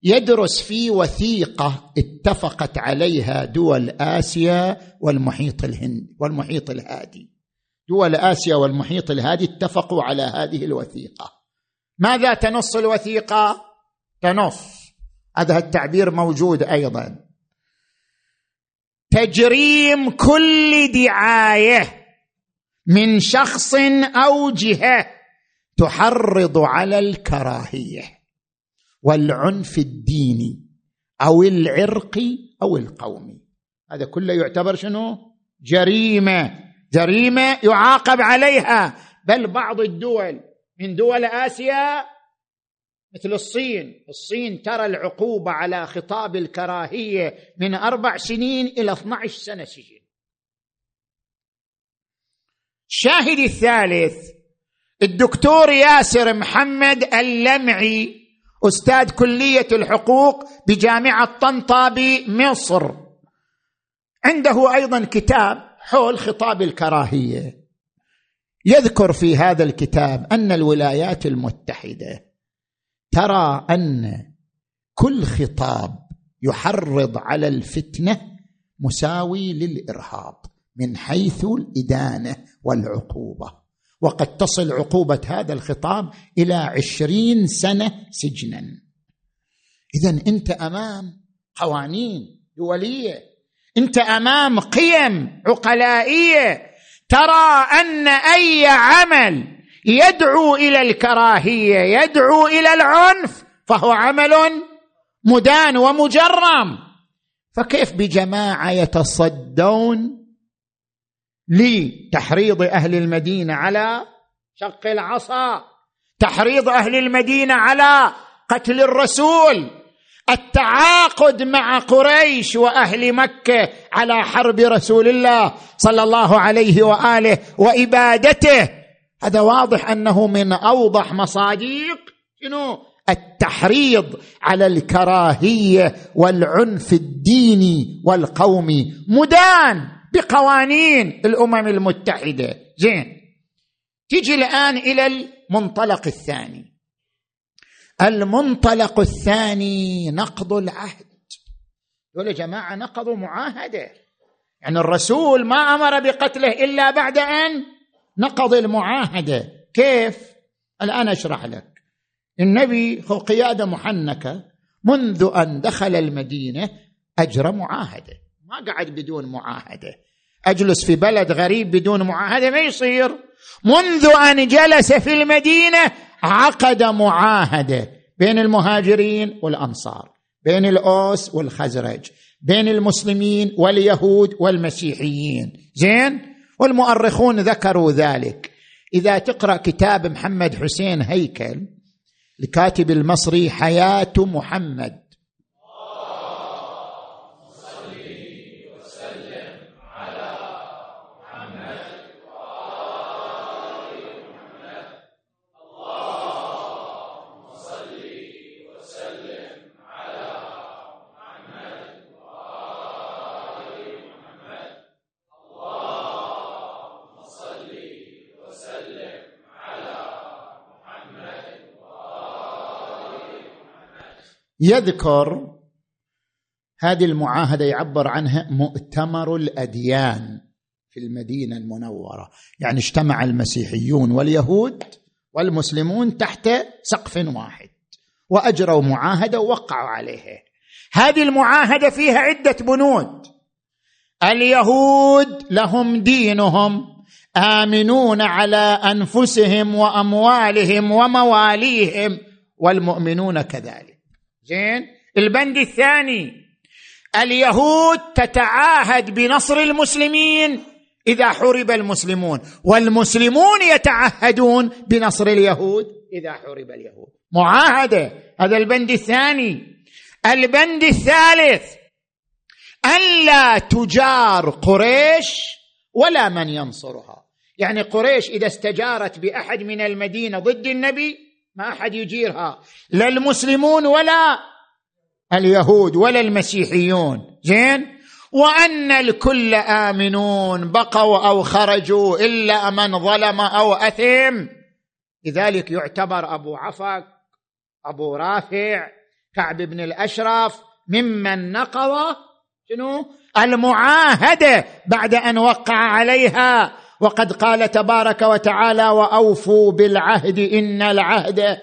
يدرس فيه وثيقة اتفقت عليها دول آسيا والمحيط الهندي والمحيط الهادي. دول آسيا والمحيط الهادي اتفقوا على هذه الوثيقة. ماذا تنص الوثيقة؟ تنص. هذا التعبير موجود أيضا. تجريم كل دعاية من شخص أو جهة تحرض على الكراهية والعنف الديني أو العرقي أو القومي هذا كله يعتبر شنو؟ جريمة. جريمة يعاقب عليها. بل بعض الدول من دول آسيا مثل الصين. الصين ترى العقوبة على خطاب الكراهية من أربع سنين إلى 12 سنة سجن. الشاهد الثالث الدكتور ياسر محمد اللمعي أستاذ كلية الحقوق بجامعة طنطا بمصر عنده أيضا كتاب حول خطاب الكراهية. يذكر في هذا الكتاب أن الولايات المتحدة ترى أن كل خطاب يحرض على الفتنة مساوي للارهاب من حيث الإدانة والعقوبة. وقد تصل عقوبة هذا الخطاب إلى عشرين سنة سجنا. اذا أنت أمام قوانين دولية انت امام قيم عقلائية ترى أن أي عمل يدعو إلى الكراهية يدعو إلى العنف فهو عمل مدان ومجرم. فكيف بجماعة يتصدون لتحريض أهل المدينة على شق العصا تحريض أهل المدينة على قتل الرسول؟ التعاقد مع قريش وأهل مكة على حرب رسول الله صلى الله عليه وآله وإبادته. هذا واضح أنه من أوضح مصادق شنو؟ التحريض على الكراهية والعنف الديني والقومي مدان بقوانين الأمم المتحدة. زين تجي الآن إلى المنطلق الثاني. المنطلق الثاني نقض العهد. يقول يا جماعة نقضوا معاهدة. يعني الرسول ما أمر بقتله إلا بعد أن نقض المعاهدة. كيف؟ الآن أشرح لك. النبي هو قيادة محنكة. منذ أن دخل المدينة أجرى معاهدة. ما قعد بدون معاهدة. أجلس في بلد غريب بدون معاهدة ما يصير. منذ أن جلس في المدينة عقد معاهدة بين المهاجرين والأنصار بين الأوس والخزرج بين المسلمين واليهود والمسيحيين. زين؟ والمؤرخون ذكروا ذلك. إذا تقرأ كتاب محمد حسين هيكل الكاتب المصري حياة محمد يذكر هذه المعاهدة يعبر عنها مؤتمر الأديان في المدينة المنورة. يعني اجتمع المسيحيون واليهود والمسلمون تحت سقف واحد وأجروا معاهدة ووقعوا عليها. هذه المعاهدة فيها عدة بنود. اليهود لهم دينهم آمنون على أنفسهم وأموالهم ومواليهم والمؤمنون كذلك. زين؟ البند الثاني. اليهود تتعاهد بنصر المسلمين إذا حرب المسلمون والمسلمون يتعهدون بنصر اليهود إذا حرب اليهود. معاهدة. هذا البند الثاني. البند الثالث. الا تجار قريش ولا من ينصرها. يعني قريش إذا استجارت بأحد من المدينة ضد النبي ما أحد يجيرها. لا المسلمون ولا اليهود ولا المسيحيون. زين؟ وأن الكل آمنون بقوا أو خرجوا إلا من ظلم أو أثم. لذلك يعتبر أبو عفك أبو رافع كعب بن الأشرف ممن نقض شنو؟ المعاهدة بعد أن وقع عليها. وقد قال تبارك وتعالى وأوفوا بالعهد إن العهد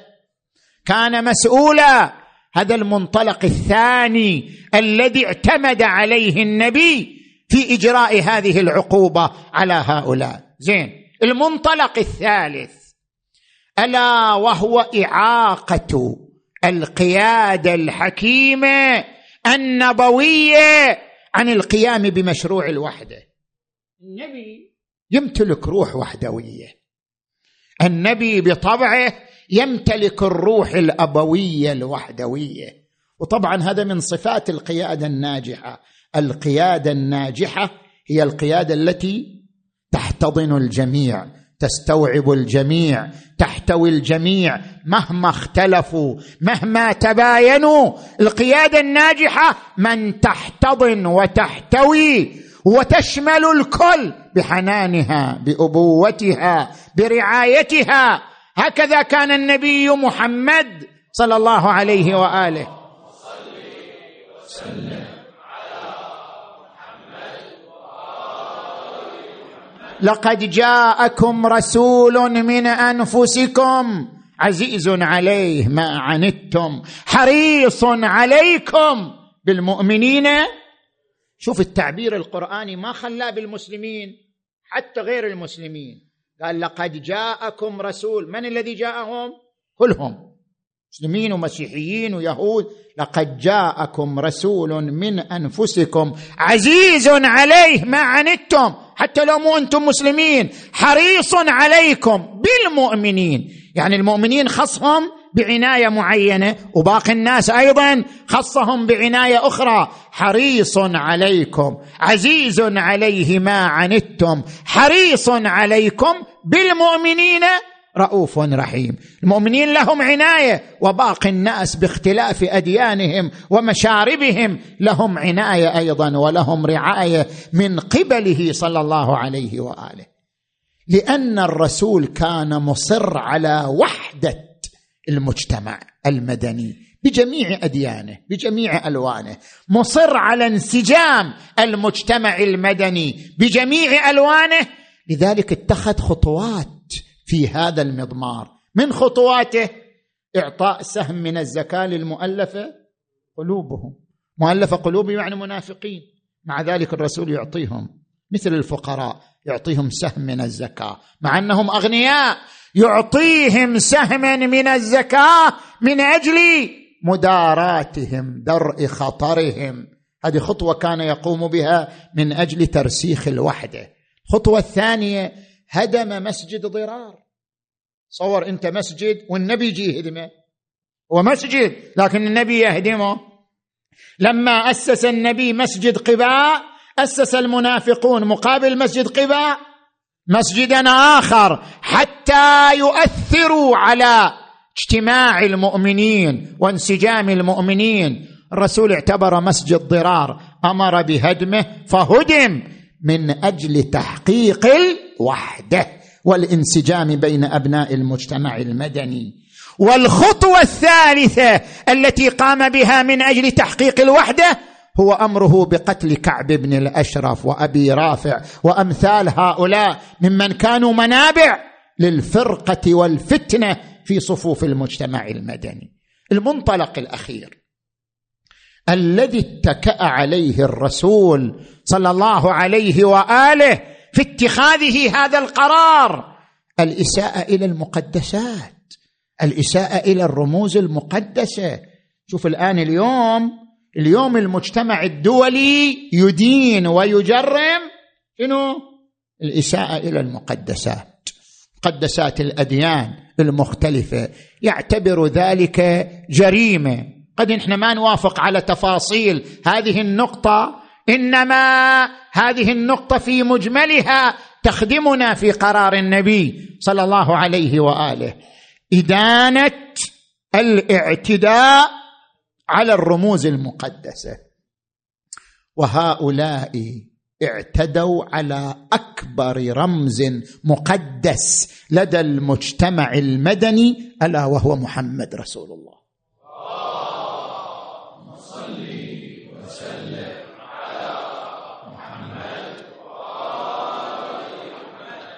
كان مسؤولا. هذا المنطلق الثاني الذي اعتمد عليه النبي في إجراء هذه العقوبة على هؤلاء. زين المنطلق الثالث ألا وهو إعاقة القياده الحكيمه النبويه عن القيام بمشروع الوحدة. النبي يمتلك روح وحدوية. النبي بطبعه يمتلك الروح الأبوية الوحدوية. وطبعا هذا من صفات القيادة الناجحة. القيادة الناجحة هي القيادة التي تحتضن الجميع تستوعب الجميع تحتوي الجميع. مهما اختلفوا مهما تباينوا القيادة الناجحة من تحتضن وتحتوي وتشمل الكل بحنانها بأبوتها برعايتها. هكذا كان النبي محمد صلى الله عليه وآله. لقد جاءكم رسول من أنفسكم عزيز عليه ما عنتم حريص عليكم بالمؤمنين شوف التعبير القرآني ما خلاه بالمسلمين حتى غير المسلمين. قال لقد جاءكم رسول. من الذي جاءهم؟ كلهم. مسلمين ومسيحيين ويهود. لقد جاءكم رسول من أنفسكم عزيز عليه ما عنتم. حتى لو مو أنتم مسلمين حريص عليكم بالمؤمنين. يعني المؤمنين خصهم بعناية معينة وباقي الناس أيضا خصهم بعناية أخرى. حريص عليكم عزيز عليه ما عنتم حريص عليكم بالمؤمنين رؤوف رحيم. المؤمنين لهم عناية وباقي الناس باختلاف أديانهم ومشاربهم لهم عناية أيضا ولهم رعاية من قبله صلى الله عليه وآله. لأن الرسول كان مصر على وحدة المجتمع المدني بجميع أديانه بجميع ألوانه. مصر على انسجام المجتمع المدني بجميع ألوانه. لذلك اتخذ خطوات في هذا المضمار. من خطواته؟ إعطاء سهم من الزكاة للمؤلفة قلوبهم. مؤلفة قلوبهم يعني منافقين. مع ذلك الرسول يعطيهم مثل الفقراء يعطيهم سهم من الزكاة. مع أنهم أغنياء. يعطيهم سهما من الزكاة من أجل مداراتهم درء خطرهم. هذه خطوة كان يقوم بها من أجل ترسيخ الوحدة. الخطوة الثانية هدم مسجد ضرار. صور أنت مسجد والنبي يجي يهدمه هو مسجد لكن النبي يهدمه. لما أسس النبي مسجد قباء أسس المنافقون مقابل مسجد قباء. مسجدا آخر حتى يؤثروا على اجتماع المؤمنين وانسجام المؤمنين. الرسول اعتبر مسجد ضرار أمر بهدمه فهدم من أجل تحقيق الوحدة والانسجام بين أبناء المجتمع المدني. والخطوة الثالثة التي قام بها من أجل تحقيق الوحدة هو أمره بقتل كعب بن الأشرف وأبي رافع وأمثال هؤلاء ممن كانوا منابع للفرقة والفتنة في صفوف المجتمع المدني. المنطلق الأخير. الذي اتكأ عليه الرسول صلى الله عليه وآله في اتخاذه هذا القرار الإساءة إلى المقدسات الإساءة إلى الرموز المقدسة. شوف الآن اليوم اليوم المجتمع الدولي يدين ويجرم شنو؟ الإساءة إلى المقدسات مقدسات الأديان المختلفة. يعتبر ذلك جريمة. قد إحنا ما نوافق على تفاصيل هذه النقطة إنما هذه النقطة في مجملها تخدمنا في قرار النبي صلى الله عليه وآله. إدانة الاعتداء على الرموز المقدسة. وهؤلاء اعتدوا على أكبر رمز مقدس لدى المجتمع المدني ألا وهو محمد رسول الله.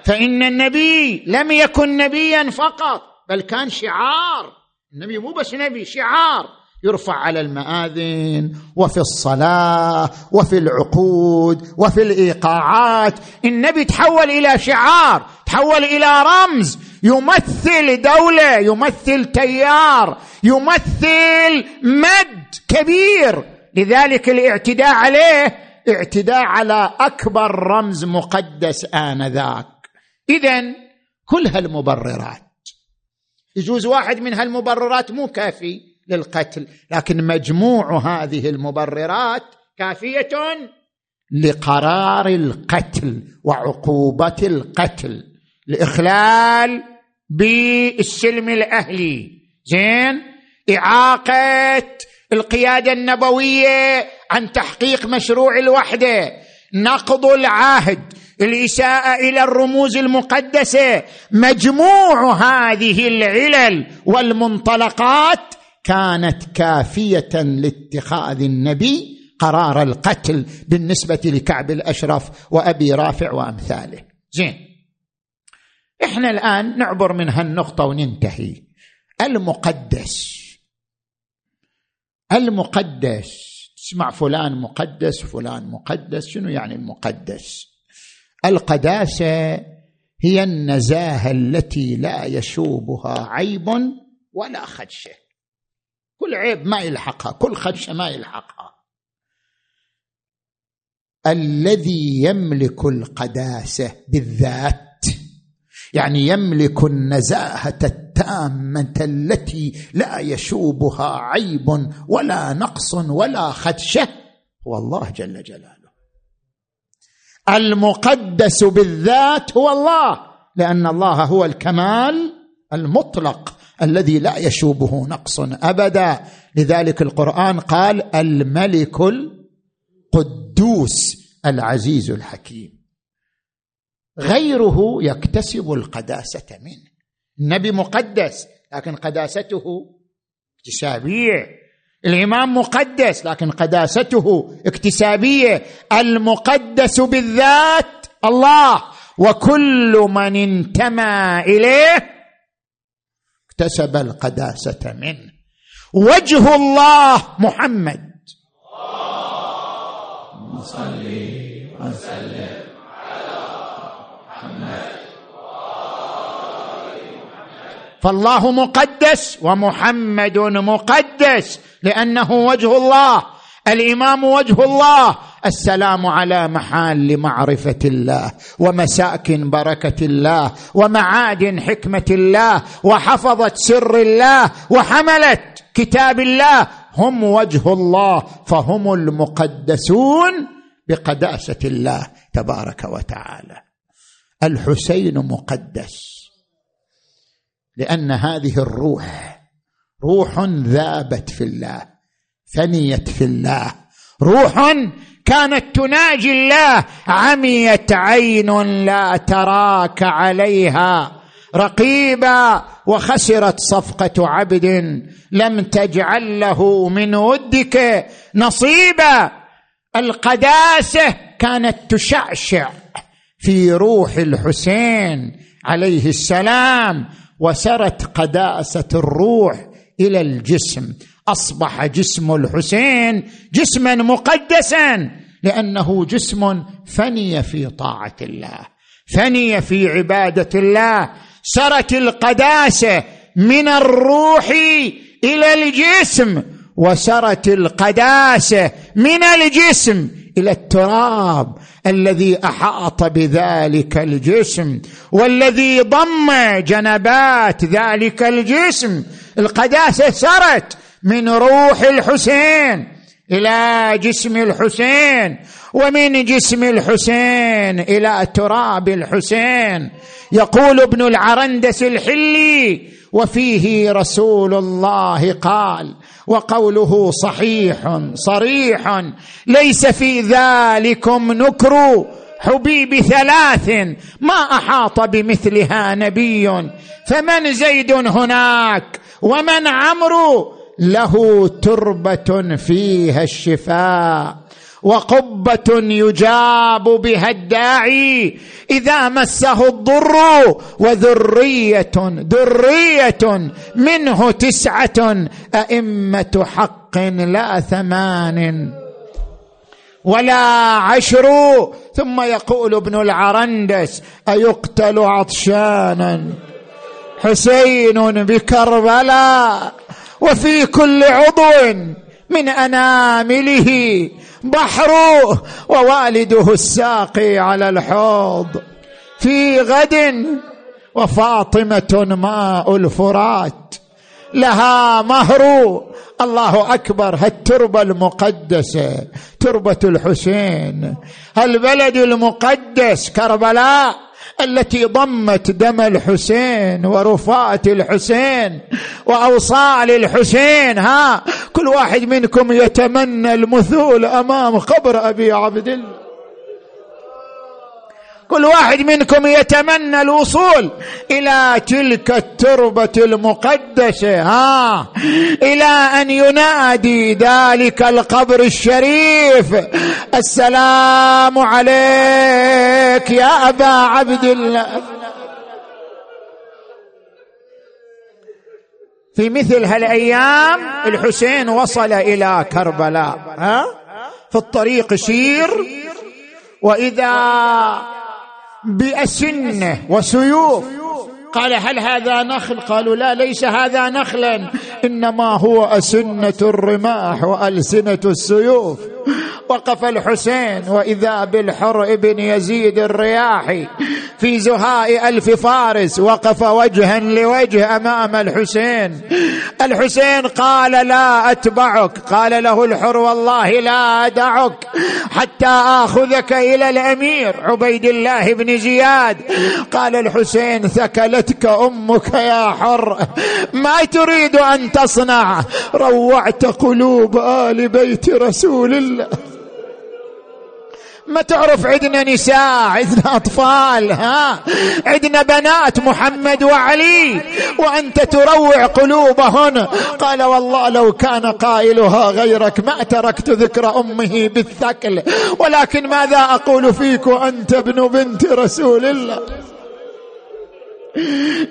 فإن النبي لم يكن نبيا فقط بل كان شعار. النبي مو بس نبي شعار. يرفع على المآذن وفي الصلاة وفي العقود وفي الإيقاعات. النبي تحول إلى شعار تحول إلى رمز يمثل دولة يمثل تيار يمثل مد كبير. لذلك الاعتداء عليه اعتداء على أكبر رمز مقدس آنذاك. إذا كل هالمبررات يجوز واحد من هالمبررات مو كافي. للقتل لكن مجموع هذه المبررات كافية لقرار القتل وعقوبة القتل الاخلال بالسلم الأهلي. زين؟ إعاقة القيادة النبوية عن تحقيق مشروع الوحدة نقض العهد الإساءة إلى الرموز المقدسة مجموع هذه العلل والمنطلقات كانت كافية لاتخاذ النبي قرار القتل بالنسبة لكعب الأشرف وأبي رافع وأمثاله. زين. إحنا الآن نعبر من هالنقطة وننتهي. المقدس. المقدس. تسمع فلان مقدس فلان مقدس. شنو يعني المقدس؟ القداسة هي النزاهة التي لا يشوبها عيب ولا خدشة. كل عيب ما يلحقها كل خدشة ما يلحقها. الذي يملك القداسة بالذات يعني يملك النزاهة التامة التي لا يشوبها عيب ولا نقص ولا خدشة هو الله جل جلاله. المقدس بالذات هو الله لأن الله هو الكمال المطلق. الذي لا يشوبه نقص أبدا. لذلك القرآن قال الملك القدوس العزيز الحكيم. غيره يكتسب القداسة منه. النبي مقدس لكن قداسته اكتسابية. الإمام مقدس لكن قداسته اكتسابية. المقدس بالذات الله وكل من انتمى إليه اكتسب القداسة منه وجه الله محمد صل وسلم على محمد. فالله مقدس ومحمد مقدس لأنه وجه الله. الإمام وجه الله. السلام على محال لمعرفة الله ومساكن بركة الله ومعادن حكمة الله وحفظت سر الله وحملت كتاب الله. هم وجه الله فهم المقدسون بقداسة الله تبارك وتعالى. الحسين مقدس لأن هذه الروح روح ذابت في الله. فنيت في الله. روح كانت تناجي الله. عميت عين لا تراك عليها. رقيبا وخسرت صفقة عبد لم تجعل له من ودك. نصيبا القداسة كانت تشعشع في روح الحسين عليه السلام وسرت قداسة الروح إلى الجسم. أصبح جسم الحسين جسما مقدسا لأنه جسم فني في طاعة الله فني في عبادة الله سرت القداسة من الروح إلى الجسم وسرت القداسة من الجسم إلى التراب الذي أحاط بذلك الجسم والذي ضم جنبات ذلك الجسم. القداسة سرت من روح الحسين إلى جسم الحسين ومن جسم الحسين إلى تراب الحسين. يقول ابن العرندس الحلي وفيه رسول الله قال وقوله صحيح صريح ليس في ذلكم نكر حبيب ثلاث ما أحاط بمثلها نبي فمن زيد هناك ومن عمرو له تربة فيها الشفاء وقبة يجاب بها الداعي إذا مسه الضر وذرية ذرية منه تسعة أئمة حق لا ثمان ولا عشر. ثم يقول ابن العرندس أيقتل عطشانا؟ حسين بكربلاء. وفي كل عضو من أنامله بحر ووالده الساقي على الحوض. في غد وفاطمة ماء الفرات لها مهر. الله أكبر هالتربه المقدسه تربة الحسين. هالبلد المقدس كربلاء؟ التي ضمت دم الحسين ورفات الحسين وأوصال الحسين ها؟ كل واحد منكم يتمنى المثول أمام قبر أبي عبد الله. كل واحد منكم يتمنى الوصول إلى تلك التربة المقدسة ها؟ إلى أن ينادي ذلك القبر الشريف. السلام عليك يا أبا عبد الله. في مثل هالأيام الحسين وصل إلى كربلاء ها؟ في الطريق يسير وإذا بأسنة وسيوف قال هل هذا نخل؟ قالوا لا ليس هذا نخلا. إنما هو أسنة الرماح وألسنة السيوف. وقف الحسين وإذا بالحر ابن يزيد الرياحي. في زهاء ألف فارس وقف وجها لوجه أمام الحسين. الحسين قال لا أتبعك. قال له الحر والله لا أدعك. حتى آخذك إلى الأمير عبيد الله بن زياد. قال الحسين ثكلتك أمك يا حر. ما تريد أن تصنع. روعت قلوب آل بيت رسول الله. ما تعرف عندنا نساء عندنا أطفال ها؟ عندنا بنات محمد وعلي. وأنت تروع قلوبهن. قال والله لو كان قائلها غيرك ما تركت ذكر أمه بالثكل ولكن ماذا أقول فيك وأنت ابن بنت رسول الله؟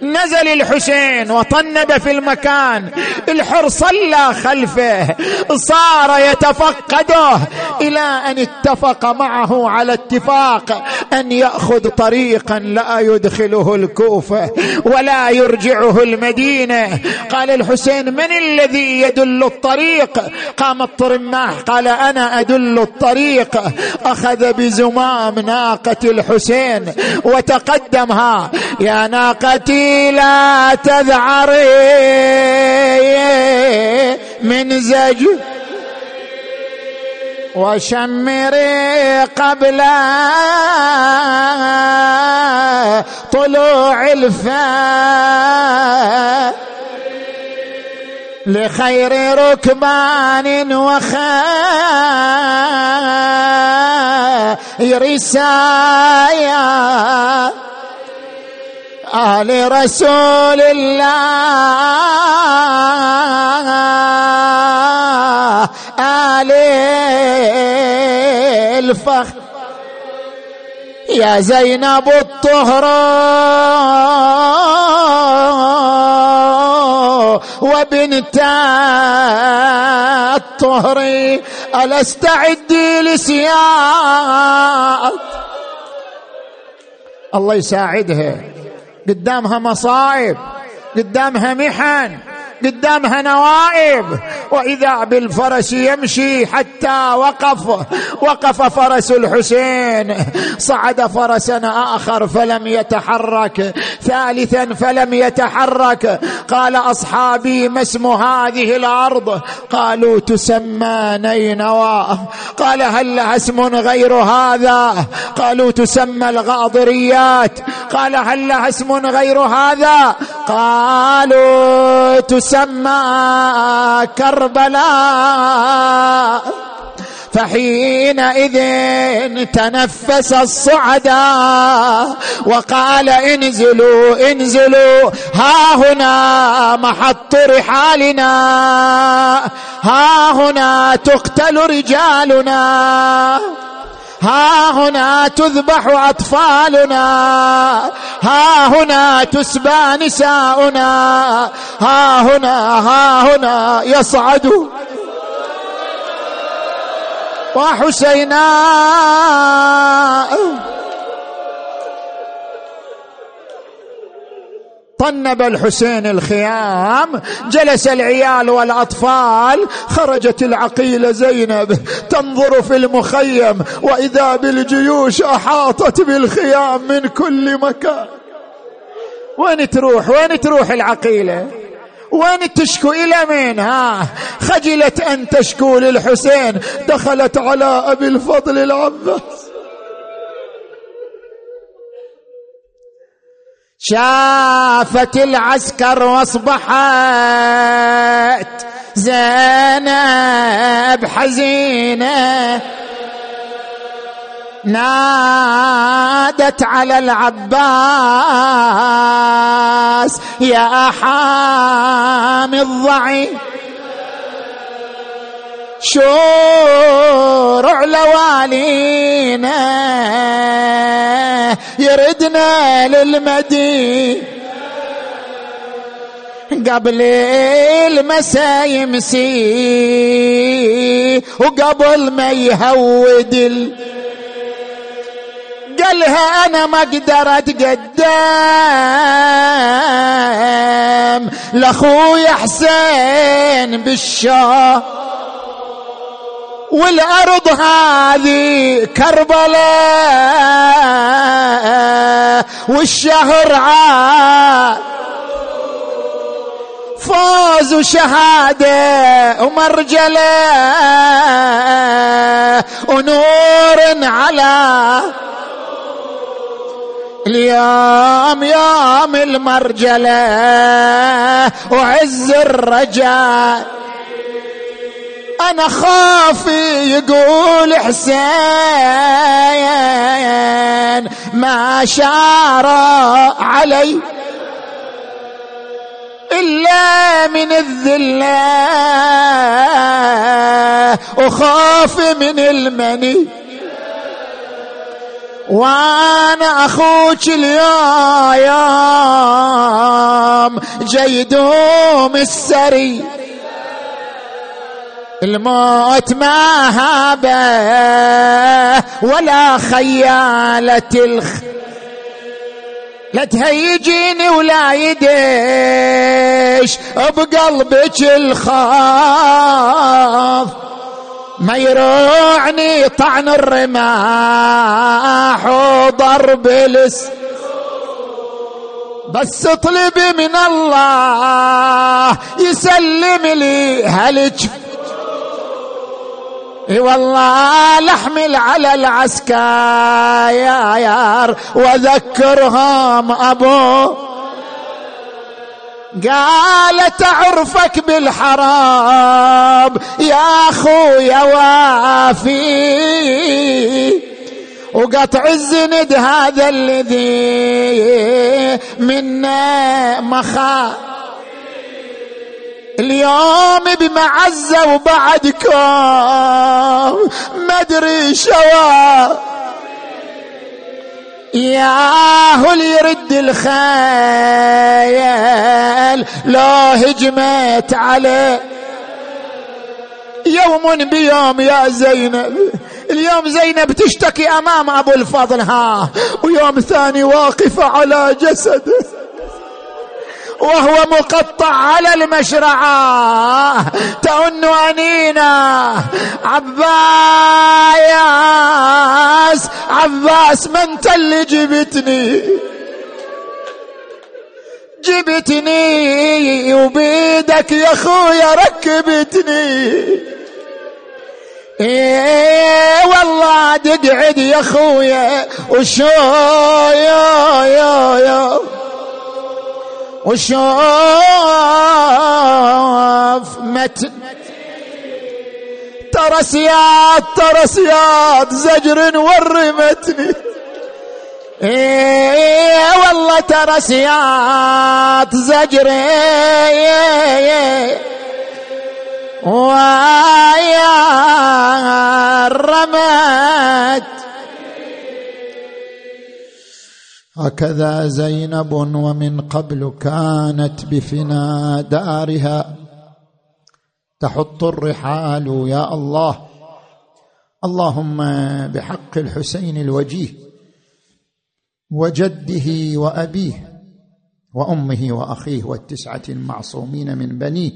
نزل الحسين وطنب في المكان. الحر صلى خلفه صار يتفقده إلى أن اتفق معه على اتفاق أن يأخذ طريقا لا يدخله الكوفة ولا يرجعه المدينة. قال الحسين من الذي يدل الطريق؟ قام الطرماح قال أنا أدل الطريق. أخذ بزمام ناقة الحسين وتقدمها يا ناقة ناقتي لا تذعري من زج وشمري قبل طلوع الفا لخير ركبان وخير سايا آل رسول الله آل الفخر. يا زينب الطهر وبنت الطهر ألا استعدي لسياق الله يساعدها. قدامها مصائب قدامها محن. قدامها نوائب. وإذا بالفرس يمشي حتى وقف. وقف فرس الحسين. صعد فرسا آخر فلم يتحرك. ثالثا فلم يتحرك. قال أصحابي ما اسم هذه الأرض؟ قالوا تسمى نينوى. قال هل لها اسم غير هذا؟ قالوا تسمى الغاضريات. قال هل لها اسم غير هذا؟ قالوا تسمى تسمى كربلاء فحينئذ تنفس الصعداء وقال انزلوا انزلوا ها هنا محط رحالنا ها هنا تقتل رجالنا. ها هنا تذبح أطفالنا ها هنا تسبى نساؤنا ها هنا ها هنا يصعد. وحسينا طنب الحسين الخيام جلس العيال والأطفال خرجت العقيله زينب تنظر في المخيم وإذا بالجيوش أحاطت بالخيام من كل مكان. وين تروح؟ وين تروح العقيلة؟ وين تشكو إلى مين؟ ها؟ خجلت أن تشكو للحسين دخلت على أبي الفضل العباس. شافت العسكر واصبحت زينب حزينة. نادت على العباس يا حامي الضعيف شورع لوالينا يردنا للمدينة قبل المسا يمسي وقبل ما يهود ال... قالها أنا ما أقدر أتقدم. لأخوي حسين بالشام والأرض هذه كربلاء والشهر عاد. فوز وشهادة ومرجلة ونور على اليوم يوم المرجلة وعز الرجال أنا خافي يقول حسين ما شار علي إلا من الذلة وخاف من المني. وأنا أخوك اليوم جيدوم السري. الموت ما هابه ولا خيالة الخ لا تهيجيني ولا يديش بقلبك الخاف. ما يروعني طعن الرماح وضرب الس بس اطلبي من الله يسلم لي اي والله لحمل على العسكر وذكرهم أبو قالت اعرفك بالحرام يا أخويا وافي. وقطع الزند هذا الذي منا مخاف اليوم بمعزة وبعدكم ما أدري شوا ياهو اللي يرد الخيل لو هجمت عليه. يوم بيوم يا زينب. اليوم زينب تشتكي أمام أبو الفضل. ها. ويوم ثاني واقفة على جسده. وهو مقطع على المشرعة. تأن أنينا. عباس عباس ما انت اللي جبتني؟ جبتني وبيدك يا خويا ركبتني. إيه والله تقعد يا خويا وشو يا يا يا وشوف متن ترسيات ترسيات زجر ورمتني. إيه والله ترسيات زجر. ويا رمت. هكذا زينب ومن قبل كانت بفنا دارها تحط الرحال يا الله. اللهم بحق الحسين الوجيه وجده وأبيه وأمه وأخيه والتسعة المعصومين من بنيه.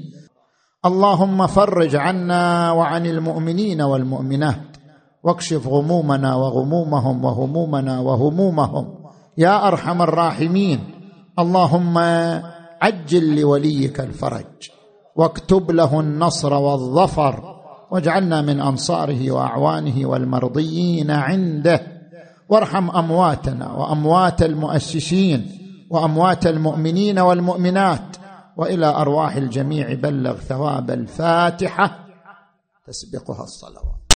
اللهم فرج عنا وعن المؤمنين والمؤمنات واكشف غمومنا وغمومهم وهمومنا وهمومهم. يا أرحم الراحمين. اللهم عجل لوليك الفرج واكتب له النصر والظفر واجعلنا من أنصاره وأعوانه والمرضيين عنده. وارحم أمواتنا وأموات المؤسسين وأموات المؤمنين والمؤمنات وإلى أرواح الجميع بلغ ثواب الفاتحة. تسبقها الصلوات.